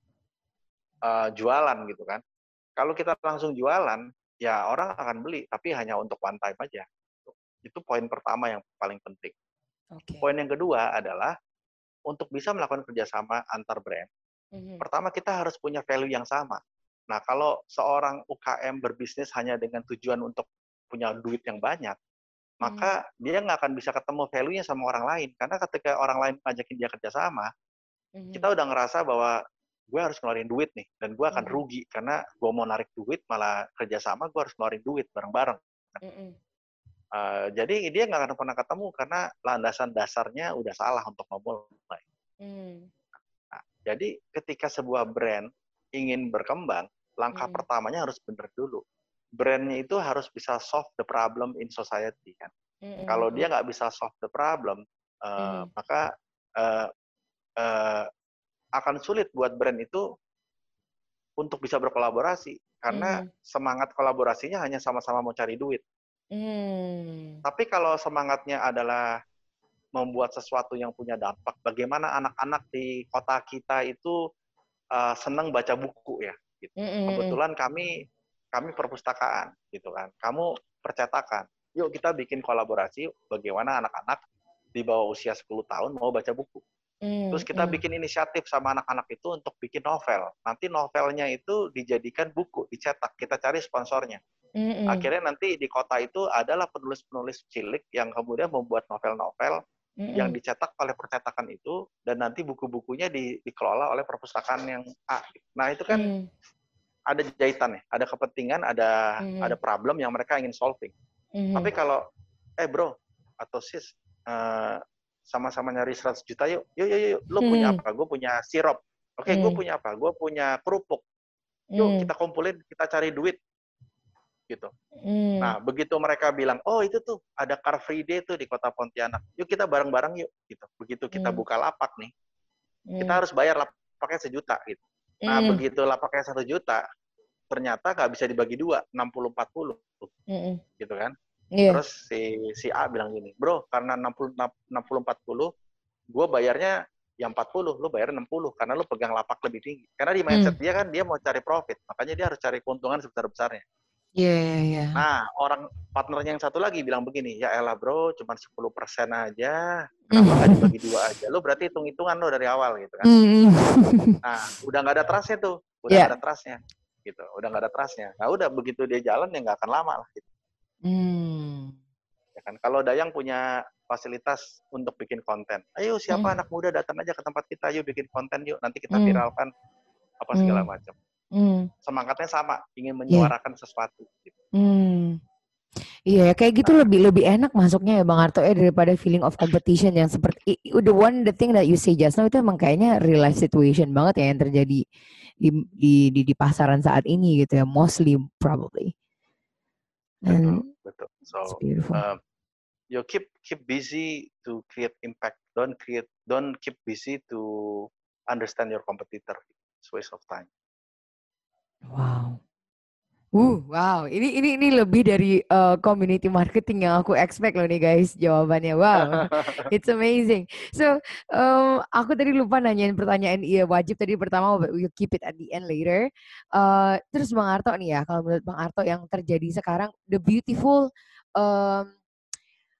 uh, jualan gitu kan. Kalau kita langsung jualan, ya orang akan beli, tapi hanya untuk one time aja. Itu poin pertama yang paling penting. Oke. Poin yang kedua adalah untuk bisa melakukan kerjasama antar brand, Mhm. pertama kita harus punya value yang sama. Nah, kalau seorang UKM berbisnis hanya dengan tujuan untuk punya duit yang banyak, maka dia nggak akan bisa ketemu value-nya sama orang lain. Karena ketika orang lain ngajakin dia kerjasama, Mhm. kita udah ngerasa bahwa gue harus ngeluarin duit nih, dan gue akan Mhm. rugi karena gue mau narik duit, malah kerjasama gue harus ngeluarin duit bareng-bareng. Mhm. Eh, jadi dia nggak akan pernah ketemu karena landasan dasarnya udah salah untuk memulai. Mhm. Nah, jadi ketika sebuah brand ingin berkembang, langkah Hmm. pertamanya harus benar dulu. Brandnya itu harus bisa solve the problem in society kan. Mhm. Kalau dia nggak bisa solve the problem, eh, Mhm. maka eh, eh, akan sulit buat brand itu untuk bisa berkolaborasi karena Mhm. semangat kolaborasinya hanya sama-sama mau cari duit. Mhm. Tapi kalau semangatnya adalah membuat sesuatu yang punya dampak, bagaimana anak-anak di kota kita itu uh, senang baca buku ya. Gitu. Mhm. Kebetulan kami kami perpustakaan gitu kan. Kamu percetakan. Yuk kita bikin kolaborasi bagaimana anak-anak di bawah usia 10 tahun mau baca buku. Mhm. Terus kita Mhm. bikin inisiatif sama anak-anak itu untuk bikin novel. Nanti novelnya itu dijadikan buku, dicetak. Kita cari sponsornya. Mhm. Akhirnya nanti di kota itu adalah penulis-penulis cilik yang kemudian membuat novel-novel Mhm. yang dicetak oleh percetakan itu dan nanti buku-bukunya di- dikelola oleh perpustakaan yang A. Nah itu kan Mhm. Ada jahitan ya, ada kepentingan, ada Mhm. ada problem yang mereka ingin solving. Mhm. Tapi kalau eh bro atau sis eh, sama-sama nyari 100 juta yuk, yuk yuk yuk, lo punya Hmm. apa? Gue punya sirup. Oke, gue Hmm. punya apa? Gue punya kerupuk. Yuk kita kumpulin, kita cari duit gitu. Mhm. Nah, begitu mereka bilang, oh itu tuh ada Car Free Day tuh di kota Pontianak. Yuk kita bareng-bareng yuk. Gitu. Begitu kita Hmm. buka lapak nih, Mhm. kita harus bayar lapaknya sejuta. Gitu. Nah, Mhm. begitu lapaknya satu juta, ternyata nggak bisa dibagi dua, 60-40. Mhm. Gitu kan. Iya. Terus si, si A bilang gini, bro karena 60, 60-40, gue bayarnya yang 40, lu bayar 60 karena lu pegang lapak lebih tinggi. Karena di mindset Hmm. dia kan dia mau cari profit, makanya dia harus cari keuntungan sebesar-besarnya. Iya, iya, iya. Nah, orang partnernya yang satu lagi bilang begini, ya elah bro, cuma 10% aja, Hmm. kenapa nggak dibagi dua aja? Lu berarti hitung-hitungan lo dari awal gitu kan. Mhm. Nah, udah nggak ada trustnya tuh, udah nggak ada trustnya, gitu, udah nggak ada trustnya. Nah, udah begitu dia jalan ya nggak akan lama lah. Gitu. Hmm. Ya kan? Kalau Dayang punya fasilitas untuk bikin konten, ayo siapa Hmm. anak muda datang aja ke tempat kita, yuk bikin konten yuk, nanti kita Hmm. viralkan apa segala Hmm. macam. Hmm. Semangatnya sama, ingin Iya. menyuarakan sesuatu. Gitu. Hmm. Iya, kayak gitu lebih lebih enak masuknya ya Bang Arto ya daripada feeling of competition yang seperti the one the thing that you say just now itu emang kayaknya real life situation banget ya yang terjadi di di di, di pasaran saat ini gitu ya, mostly probably. Betul, And betul. it's So, beautiful. uh, you keep keep busy to create impact. Don't create, don't keep busy to understand your competitor. It's waste of time. Wow. Uh, wow. Ini ini ini lebih dari uh, community marketing yang aku expect loh nih guys jawabannya. Wow. (laughs) It's amazing. So, um, aku tadi lupa nanyain pertanyaan iya wajib tadi pertama but we'll keep it at the end later. Uh, terus Bang Arto nih ya, kalau menurut Bang Arto yang terjadi sekarang the beautiful um,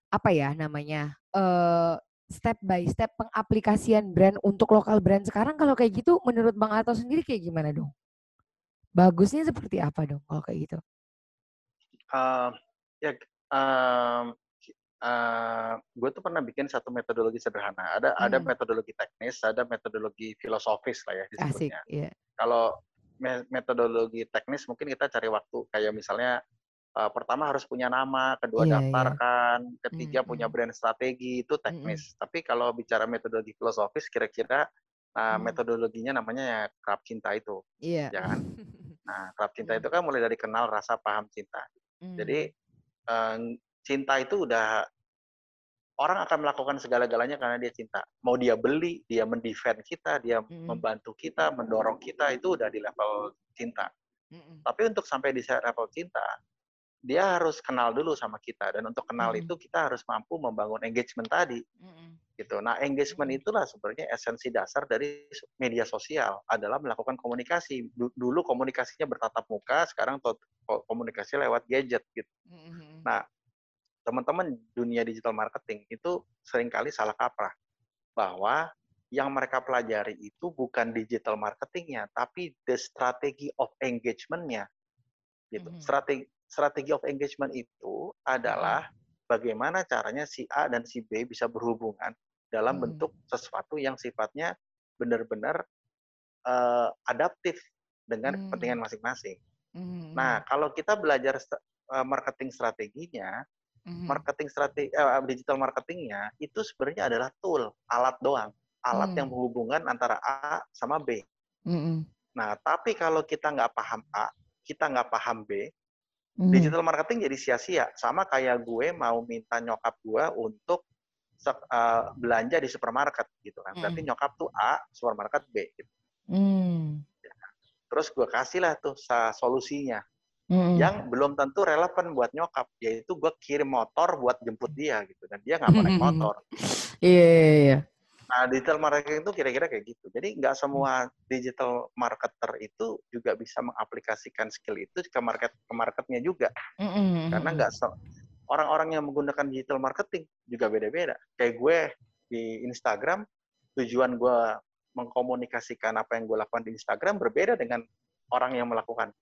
apa ya namanya? Uh, step by step pengaplikasian brand untuk lokal brand sekarang kalau kayak gitu menurut Bang Arto sendiri kayak gimana dong? Bagusnya seperti apa dong kalau kayak gitu? Um, ya, um, gue tuh pernah bikin satu metodologi sederhana. Ada ada Hmm. metodologi teknis, ada metodologi filosofis lah ya Asik, disebutnya. iya. Kalau me- metodologi teknis mungkin kita cari waktu kayak misalnya uh, pertama harus punya nama, kedua Iya, iya. daftarkan, ketiga punya Mm-mm. brand strategi itu teknis. Tapi kalau bicara metodologi filosofis kira-kira nah, Hmm. metodologinya namanya ya kerap cinta itu, Iya. ya kan? (laughs) Nah, kerap cinta Hmm. itu kan mulai dari kenal rasa paham cinta. Jadi eh, cinta itu udah orang akan melakukan segala-galanya karena dia cinta. Mau dia beli, dia mendefend kita, dia Mm-mm. membantu kita, mendorong kita itu udah di level cinta. Mm-mm. Tapi untuk sampai di level cinta, dia harus kenal dulu sama kita dan untuk kenal Mhm. itu kita harus mampu membangun engagement tadi Mhm. gitu. Nah, engagement Mhm. itulah sebenarnya esensi dasar dari media sosial adalah melakukan komunikasi. Du- Dulu komunikasinya bertatap muka, sekarang komunikasi lewat gadget gitu. Mhm. Nah, teman-teman dunia digital marketing itu sering kali salah kaprah bahwa yang mereka pelajari itu bukan digital marketingnya, tapi the strategy of engagement-nya gitu. Mhm. Strategi strategi of engagement itu adalah bagaimana caranya si A dan si B bisa berhubungan dalam Mhm. bentuk sesuatu yang sifatnya benar-benar eh, adaptif dengan Hmm. kepentingan masing-masing. Mhm. Nah, kalau kita belajar st- eh, marketing strateginya, Mhm. marketing strategi eh, digital marketingnya itu sebenarnya adalah tool, alat doang, alat yang Hmm. menghubungkan antara A sama B. Mhm. Nah, tapi kalau kita nggak paham A, kita nggak paham B, Mhm. digital marketing jadi sia-sia. Sama kayak gue mau minta nyokap gue untuk eh, belanja di supermarket gitu kan. Berarti Mm. nyokap tuh A, supermarket B. Gitu. Hmm. Terus gue kasih lah tuh solusinya Mhm. yang belum tentu relevan buat nyokap, yaitu gue kirim motor buat jemput dia gitu dan dia nggak mau naik motor. Iya, iya, iya. Nah, digital marketing itu kira-kira kayak gitu. Jadi nggak semua digital marketer itu juga bisa mengaplikasikan skill itu ke market ke marketnya juga. Mhm. karena nggak orang-orang yang menggunakan digital marketing juga beda-beda. Kayak gue di Instagram, tujuan gue mengkomunikasikan apa yang gue lakukan di Instagram berbeda dengan orang yang melakukan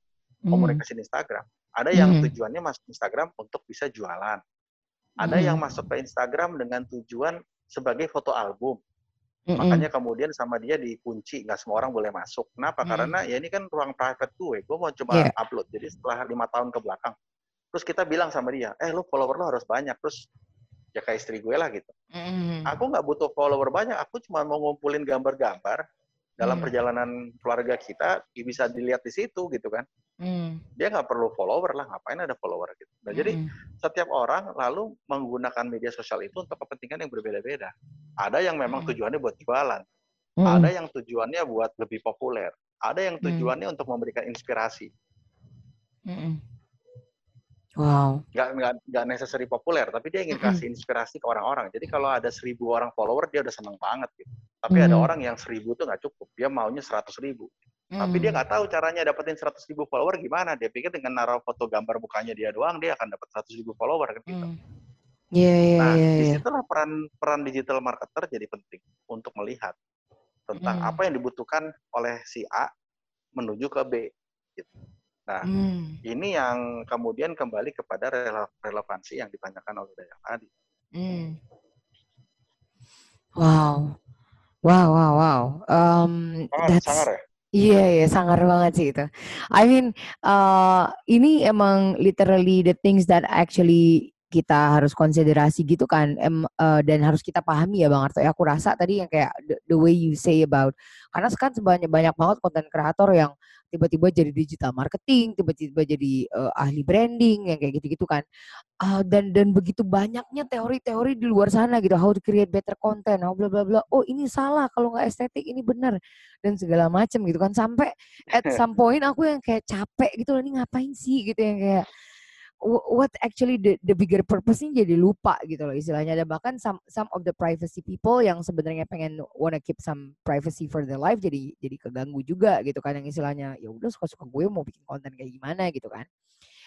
komunikasi di Instagram. Ada yang Hmm. tujuannya masuk Instagram untuk bisa jualan. Ada Hmm. yang masuk ke Instagram dengan tujuan sebagai foto album. Mhm. Makanya kemudian sama dia dikunci, nggak semua orang boleh masuk. Kenapa? Hmm. Karena ya ini kan ruang private gue. Gue mau coba Iya. upload. Jadi setelah lima tahun ke belakang, terus kita bilang sama dia, eh lu follower lu harus banyak. Terus ya kayak istri gue lah gitu. Mhm. Aku nggak butuh follower banyak. Aku cuma mau ngumpulin gambar-gambar dalam Hmm. perjalanan keluarga kita ya bisa dilihat di situ gitu kan. Hmm. Dia nggak perlu follower lah. Ngapain ada follower gitu. Nah jadi Mhm. setiap orang lalu menggunakan media sosial itu untuk kepentingan yang berbeda-beda. Ada yang memang Hmm. tujuannya buat jualan. Mhm. Ada yang tujuannya buat lebih populer. Ada yang Hmm. tujuannya untuk memberikan inspirasi. Mhm. Wow. Nggak, nggak, nggak necessary populer, tapi dia ingin kasih inspirasi ke orang-orang. Jadi kalau ada seribu orang follower, dia udah seneng banget gitu. Tapi ada Mhm. orang yang seribu tuh nggak cukup. Dia maunya seratus ribu. Tapi dia Mhm. nggak tahu caranya dapetin seratus ribu follower gimana. Dia pikir dengan naruh foto gambar mukanya dia doang, dia akan dapat seratus ribu follower kan gitu. Mhm. Iya, iya, Nah, iya, iya. di situlah peran peran digital marketer jadi penting untuk melihat tentang Hmm. apa yang dibutuhkan oleh si A menuju ke B. Gitu. Nah, Hmm. ini yang kemudian kembali kepada rele- relevansi yang ditanyakan oleh Dayang tadi. Hmm. Wow. Wow, wow, wow. Um, Sangar, that's sangar ya? Iya, iya, sangar banget sih itu. I mean, uh, ini emang literally the things that actually kita harus konsiderasi gitu kan, em, uh, dan harus kita pahami ya Bang Arto. Ya, aku rasa tadi yang kayak the, the way you say about, karena sekarang sebanyak banyak banget konten kreator yang tiba-tiba jadi digital marketing, tiba-tiba jadi uh, ahli branding, yang kayak gitu-gitu kan. Ah, dan dan begitu banyaknya teori-teori di luar sana gitu, how to create better content, how bla bla bla. Oh ini salah kalau nggak estetik, ini benar dan segala macam gitu kan. Sampai at (laughs) some point aku yang kayak capek gitu loh, ini ngapain sih gitu yang kayak what actually the, the bigger purpose-nya jadi lupa gitu loh istilahnya. Dan bahkan some some of the privacy people yang sebenarnya pengen wanna keep some privacy for their life jadi jadi keganggu juga gitu kan yang istilahnya ya udah suka-suka gue mau bikin konten kayak gimana gitu kan.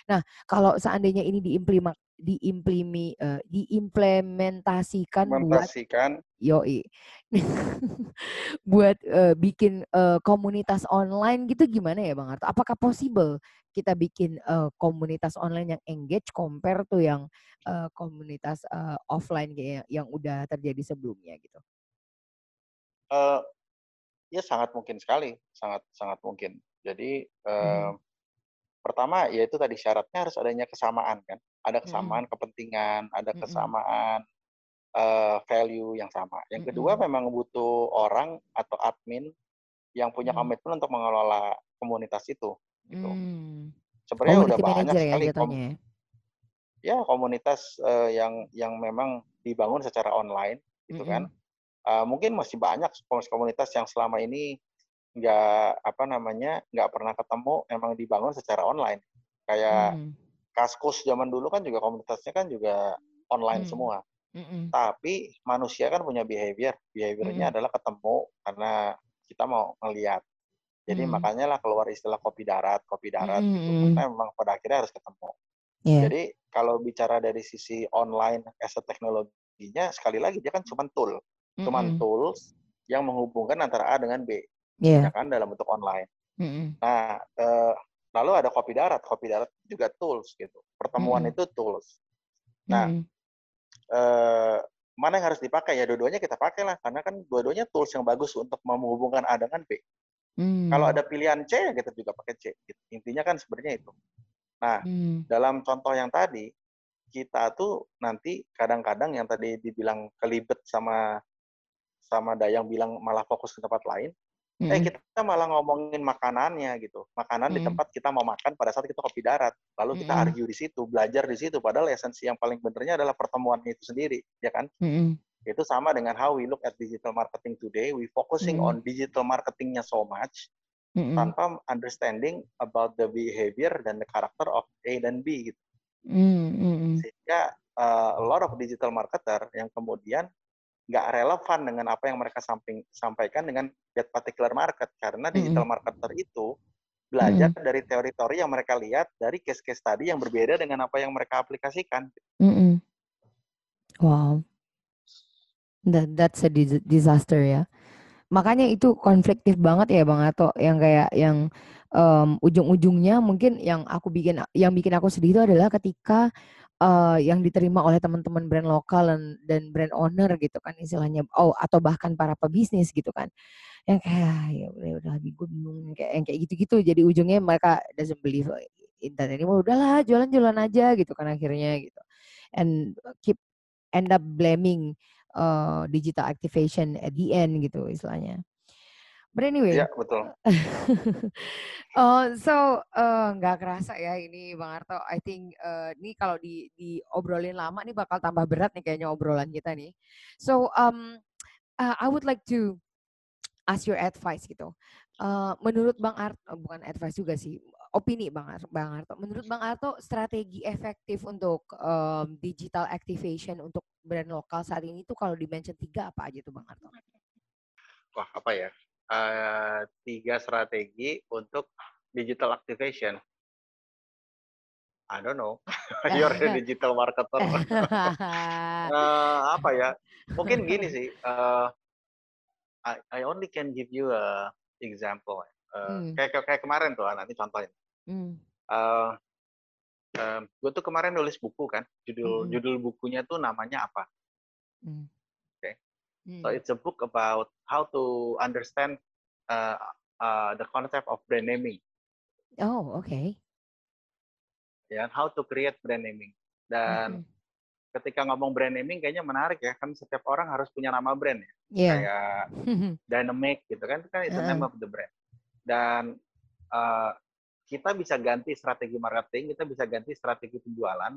Nah, kalau seandainya ini diimplima, diimplimi, eh, diimplementasikan buat yoi (laughs) buat eh, bikin eh, komunitas online gitu gimana ya Bang Arto? Apakah possible kita bikin eh, komunitas online yang engage compare tuh yang eh, komunitas eh, offline kayak yang udah terjadi sebelumnya gitu? eh, ya sangat mungkin sekali, sangat sangat mungkin. Jadi eh, Mhm. Pertama yaitu tadi syaratnya harus adanya kesamaan kan, ada Mhm. kesamaan kepentingan, ada Mhm. kesamaan eh, value yang sama. Yang kedua Mhm. memang butuh orang atau admin yang punya Mhm. komitmen untuk mengelola komunitas itu. Gitu. Hmm. Sebenarnya udah Community banyak ya sekali kom- ya? ya komunitas eh, yang yang memang dibangun secara online gitu kan. Mhm. Eh, mungkin masih banyak komunitas yang selama ini nggak apa namanya nggak pernah ketemu emang dibangun secara online kayak Hmm. Kaskus zaman dulu kan juga komunitasnya kan juga online Hmm. semua. Mm-mm. Tapi manusia kan punya behavior. Behaviornya Mm-mm. adalah ketemu karena kita mau ngeliat. Jadi Mm. makanya lah keluar istilah kopi darat, kopi darat gitu. Mm-mm. Karena memang pada akhirnya harus ketemu. Iya. Jadi kalau bicara dari sisi online as a teknologinya, sekali lagi dia kan cuma tool. Cuman Mm-mm. tools yang menghubungkan antara A dengan B. Iya. Ya kan dalam bentuk online. Mm-mm. Nah, eh, lalu ada kopi darat. Kopi darat juga tools gitu. Pertemuan Mm-mm. itu tools. Nah, Mm-mm. eh, mana yang harus dipakai ya dua-duanya kita pakai lah karena kan dua-duanya tools yang bagus untuk menghubungkan A dengan B. Kalau Mm. ada pilihan C ya kita juga pakai C. gitu. Intinya kan sebenarnya itu. Nah, Mm. dalam contoh yang tadi kita tuh nanti kadang-kadang yang tadi dibilang kelibet sama sama Dayang bilang malah fokus ke tempat lain, eh Mm-mm. kita malah ngomongin makanannya gitu. Makanan di Mm. tempat kita mau makan pada saat kita kopi darat. Lalu kita Mm-mm. argue di situ, belajar di situ. Padahal esensi yang paling benernya adalah pertemuan itu sendiri, ya kan? Mm-mm. Itu sama dengan how we look at digital marketing today. We focusing Mm. on digital marketingnya so much Mm-mm. tanpa understanding about the behavior dan the character of A dan B gitu. Mm, mm-mm. Sehingga uh, a lot of digital marketer yang kemudian nggak relevan dengan apa yang mereka samping, sampaikan dengan that particular market karena digital marketer itu belajar dari teori-teori yang mereka lihat dari case-case tadi yang berbeda dengan apa yang mereka aplikasikan. Mm-mm. Wow. That that's a dis- disaster ya. Makanya itu konfliktif banget ya Bang Ato yang kayak yang em, ujung-ujungnya mungkin yang aku bikin yang bikin aku sedih itu adalah ketika eh, yang diterima oleh teman-teman brand lokal dan, dan brand owner gitu kan istilahnya oh atau bahkan para pebisnis gitu kan. Yang kayak ya udah udah gue bingung kayak yang kayak gitu-gitu. Jadi ujungnya mereka doesn't believe in that anymore udahlah jualan-jualan aja gitu kan akhirnya gitu. And keep end up blaming uh, digital activation at the end gitu istilahnya. But anyway, Iya, betul. uh, (laughs) so uh, nggak kerasa ya ini Bang Arto. I think uh, ini kalau di diobrolin lama nih bakal tambah berat nih kayaknya obrolan kita nih. So um, uh, I would like to ask your advice gitu. Uh, menurut Bang Arto, bukan advice juga sih, opini Bang, Ar- Bang Arto. Menurut Bang Arto, strategi efektif untuk um, digital activation untuk brand lokal saat ini tuh kalau dimention tiga apa aja tuh Bang Arto? Wah, apa ya? Eh, tiga strategi untuk digital activation. I don't know. (laughs) You're a digital marketer. (laughs) Eh, apa ya? Mungkin gini sih. eh, I, I only can give you a example. Eh, Hmm. kayak, kayak kemarin tuh, nanti contohin. Hmm, Eh, gue tuh kemarin nulis buku kan. Judul Mm-mm. judul bukunya tuh namanya apa? hmm. Hmm, So it's a book about how to understand uh, uh, the concept of brand naming. Oh, oke. ya how to create brand naming dan ketika ngomong brand naming kayaknya menarik ya kan setiap orang harus punya nama brand ya Iya. kayak (laughs) dynamic gitu kan itu kan itu name of the brand dan uh, kita bisa ganti strategi marketing kita bisa ganti strategi penjualan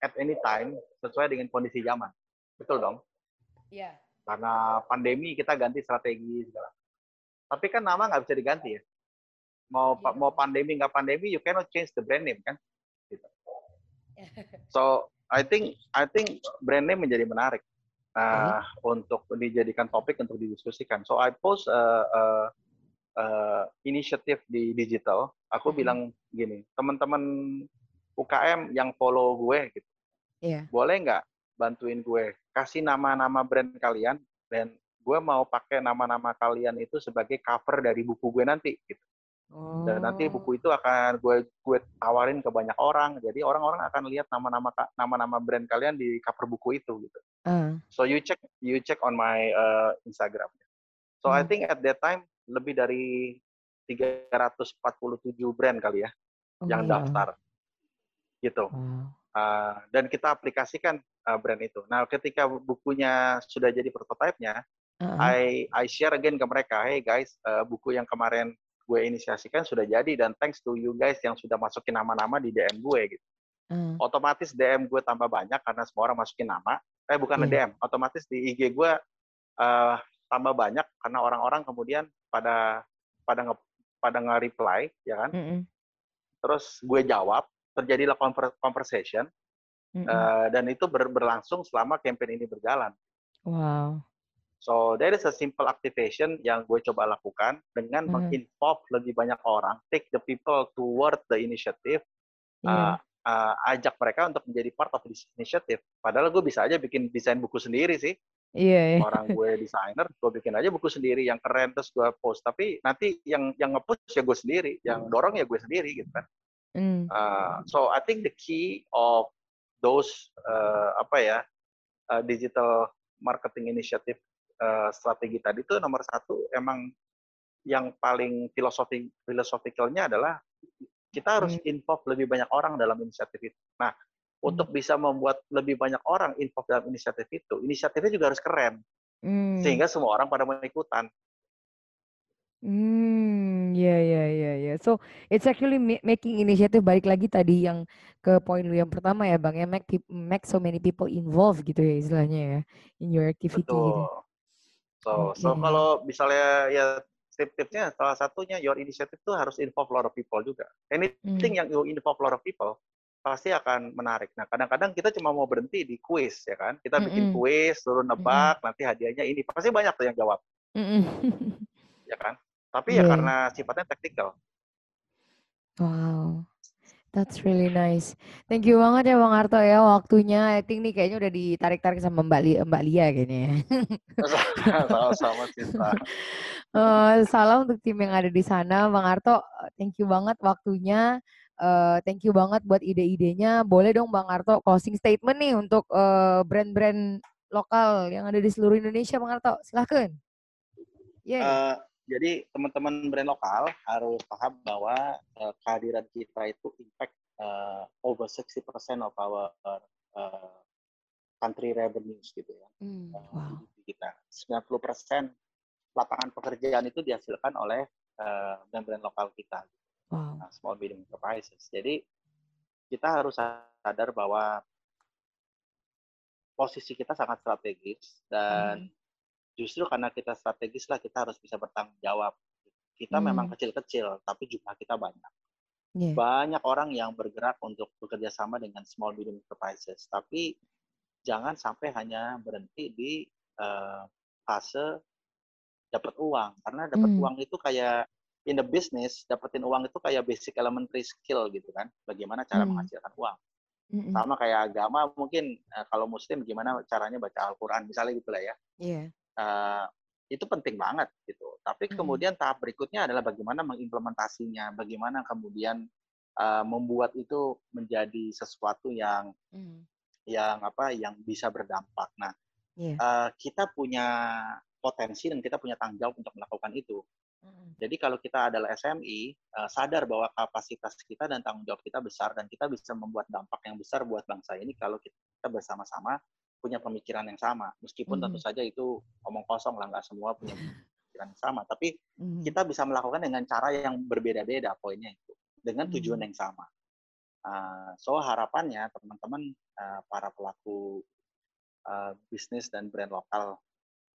at any time sesuai dengan kondisi zaman betul dong Iya. Karena pandemi kita ganti strategi segala. Tapi kan nama nggak bisa diganti ya. Mau Iya. mau pandemi nggak pandemi you cannot change the brand name kan? Gitu. (laughs) so I think I think brand name menjadi menarik. Uh, untuk dijadikan topik untuk didiskusikan. So I post uh, uh, uh, inisiatif di digital. Aku Mhm. bilang gini teman-teman UKM yang follow gue gitu. Iya. boleh nggak bantuin gue kasih nama-nama brand kalian dan gue mau pakai nama-nama kalian itu sebagai cover dari buku gue nanti gitu. dan nanti Oh. buku itu akan gue gue tawarin ke banyak orang jadi orang-orang akan lihat nama-nama nama-nama brand kalian di cover buku itu gitu Ah, so you check you check on my uh, Instagram so I Hmm. think at that time lebih dari 347 brand kali ya oh yang daftar gitu. Uh, dan kita aplikasikan uh, brand itu. Nah, ketika bukunya sudah jadi prototipe-nya, ah. I I share again ke mereka, hey guys, uh, buku yang kemarin gue inisiasikan sudah jadi dan thanks to you guys yang sudah masukin nama-nama di DM gue gitu. Ah. Otomatis DM gue tambah banyak karena semua orang masukin nama. Eh bukan Iya. DM, otomatis di IG gue uh, tambah banyak karena orang-orang kemudian pada pada nge pada nge-reply ya kan. Mm-mm. Terus gue jawab, terjadilah conver- uh, dan itu ber- berlangsung selama campaign ini berjalan. Wow. So there is a simple activation yang gue coba lakukan dengan Mhm. menginvolve lebih banyak orang, take the people toward the initiative, Iya. uh, uh, ajak mereka untuk menjadi part of this initiative. Padahal gue bisa aja bikin desain buku sendiri sih. Iya, iya. Orang gue desainer, gue bikin aja buku sendiri yang keren terus gue post. Tapi nanti yang yang nge-push ya gue sendiri, yang dorong ya gue sendiri gitu kan. Mm. Uh, so I think the key of those uh, apa ya uh, digital marketing initiative uh, strategi tadi itu nomor satu emang yang paling filosofi filosofikalnya adalah kita harus involve lebih banyak orang dalam inisiatif itu. Nah, untuk bisa membuat lebih banyak orang involve dalam inisiatif itu, inisiatifnya juga harus keren Mm. sehingga semua orang pada mau ikutan. Hmm, ya ya ya ya. So it's actually ma- making initiative balik lagi tadi yang ke poin lu yang pertama ya Bang ya make make so many people involved gitu ya istilahnya ya in your activity gitu. Betul. So, so Oke. kalau misalnya ya tip-tipsnya salah satunya your initiative itu harus involve a lot of people juga. Anything Hmm. yang you involve a lot of people pasti akan menarik. Nah, kadang-kadang kita cuma mau berhenti di quiz ya kan. Kita bikin Mm-mm. kuis, suruh nebak, nanti hadiahnya ini. Pasti banyak tuh yang jawab, Mm-mm. (laughs) ya kan? Tapi ya Iya. karena sifatnya teknikal. Wow. That's really nice. Thank you banget ya Bang Arto ya waktunya. I think nih kayaknya udah ditarik-tarik sama Mbak, Li- Mbak Lia kayaknya ya. Sama-sama Cinta. (laughs) Eh, salam untuk tim yang ada di sana, Bang Arto. Thank you banget waktunya. Eh, thank you banget buat ide-idenya. Boleh dong Bang Arto closing statement nih untuk eh, brand-brand lokal yang ada di seluruh Indonesia, Bang Arto. Silahkan. Iya. Eh, jadi teman-teman brand lokal harus paham bahwa eh, kehadiran kita itu impact eh, over 60% of our eh, country revenues gitu ya. Hmm, wow. Kita. 90% lapangan pekerjaan itu dihasilkan oleh eh, brand-brand lokal kita, Wow. nah, small medium enterprises. Jadi kita harus sadar bahwa posisi kita sangat strategis dan justru karena kita strategis lah kita harus bisa bertanggung jawab. Kita memang Hmm. kecil-kecil, tapi jumlah kita banyak. Iya. Banyak orang yang bergerak untuk bekerja sama dengan small medium enterprises, tapi jangan sampai hanya berhenti di eh, fase dapat uang, karena dapat Hmm. uang itu kayak in the business, dapetin uang itu kayak basic elementary skill gitu kan, bagaimana cara Hmm. menghasilkan uang. Mm-mm. Sama kayak agama mungkin eh, kalau muslim gimana caranya baca Al-Quran misalnya gitu lah ya. Iya. Eh, itu penting banget gitu. Tapi Mm. kemudian tahap berikutnya adalah bagaimana mengimplementasinya, bagaimana kemudian eh, membuat itu menjadi sesuatu yang Mm. yang apa yang bisa berdampak. Nah, Iya. eh, kita punya potensi dan kita punya tanggung jawab untuk melakukan itu. Mm-mm. Jadi kalau kita adalah SMI, eh, sadar bahwa kapasitas kita dan tanggung jawab kita besar dan kita bisa membuat dampak yang besar buat bangsa ini kalau kita bersama-sama punya pemikiran yang sama. Meskipun tentu Mhm. saja itu omong kosong lah, nggak semua punya (laughs) pemikiran yang sama. Tapi Mhm. kita bisa melakukan dengan cara yang berbeda-beda poinnya itu, dengan tujuan Mhm. yang sama. Uh, so harapannya teman-teman uh, para pelaku uh, bisnis dan brand lokal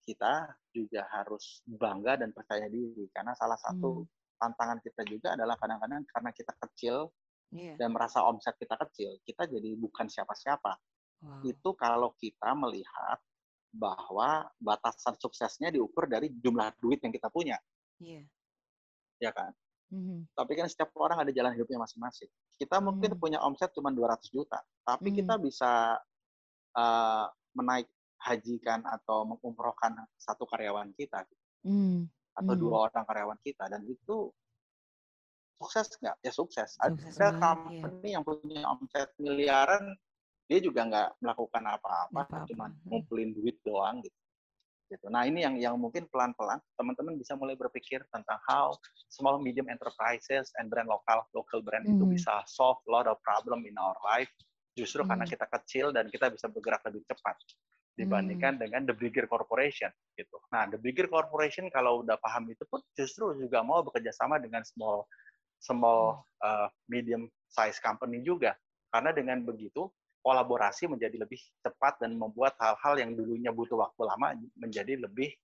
kita juga harus bangga dan percaya diri karena salah satu Hmm. tantangan kita juga adalah kadang-kadang karena kita kecil Iya. dan merasa omset kita kecil, kita jadi bukan siapa-siapa. Wow. Itu kalau kita melihat bahwa batasan suksesnya diukur dari jumlah duit yang kita punya, Iya. ya kan? Mhm. Tapi kan setiap orang ada jalan hidupnya masing-masing. Kita mungkin Hmm. punya omset cuma 200 juta, tapi Hmm. kita bisa uh, menaik hajikan atau mengumrohkan satu karyawan kita Mm. atau dua orang karyawan kita dan itu sukses nggak? Ya sukses. Sukses Ada banget, iya. company yang punya omset miliaran, dia juga nggak melakukan apa-apa, cuma hmm. ngumpulin duit doang gitu. gitu. Nah ini yang yang mungkin pelan-pelan teman-teman bisa mulai berpikir tentang how small medium enterprises and brand lokal local brand itu Mhm. bisa solve lot of problem in our life justru karena Mhm. kita kecil dan kita bisa bergerak lebih cepat dibandingkan dengan the bigger corporation gitu. Nah the bigger corporation kalau udah paham itu pun justru juga mau bekerja sama dengan small small uh, medium size company juga karena dengan begitu kolaborasi menjadi lebih cepat dan membuat hal-hal yang dulunya butuh waktu lama menjadi lebih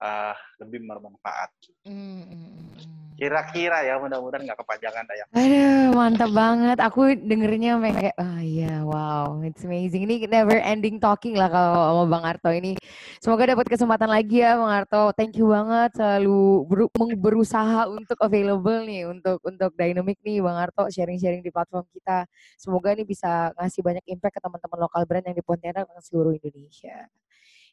uh, lebih bermanfaat. Mm, mm, mm, mm. Kira-kira ya mudah-mudahan nggak kepanjangan Dayang. Aduh, mantap banget. Aku dengerinnya sampai kayak, ah iya, wow, it's amazing. Ini never ending talking lah kalau sama Bang Arto ini. Semoga dapat kesempatan lagi ya Bang Arto. Thank you banget selalu meng- berusaha untuk available nih untuk untuk Dynamic nih Bang Arto sharing-sharing di platform kita. Semoga ini bisa ngasih banyak impact ke teman-teman lokal brand yang di Pontianak dan seluruh Indonesia.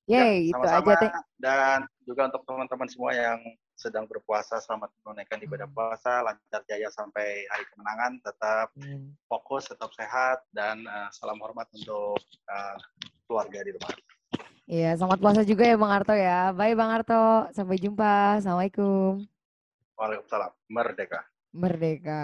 Yay, itu Ya, sama-sama. aja. Dan juga untuk teman-teman semua yang sedang berpuasa, selamat menunaikan ibadah Hmm. puasa, lancar jaya sampai hari kemenangan, tetap Hmm. fokus, tetap sehat, dan eh, salam hormat untuk eh, keluarga di rumah. Iya, selamat puasa juga ya Bang Arto ya. Bye Bang Arto. Sampai jumpa. Assalamualaikum. Waalaikumsalam. Merdeka. Merdeka.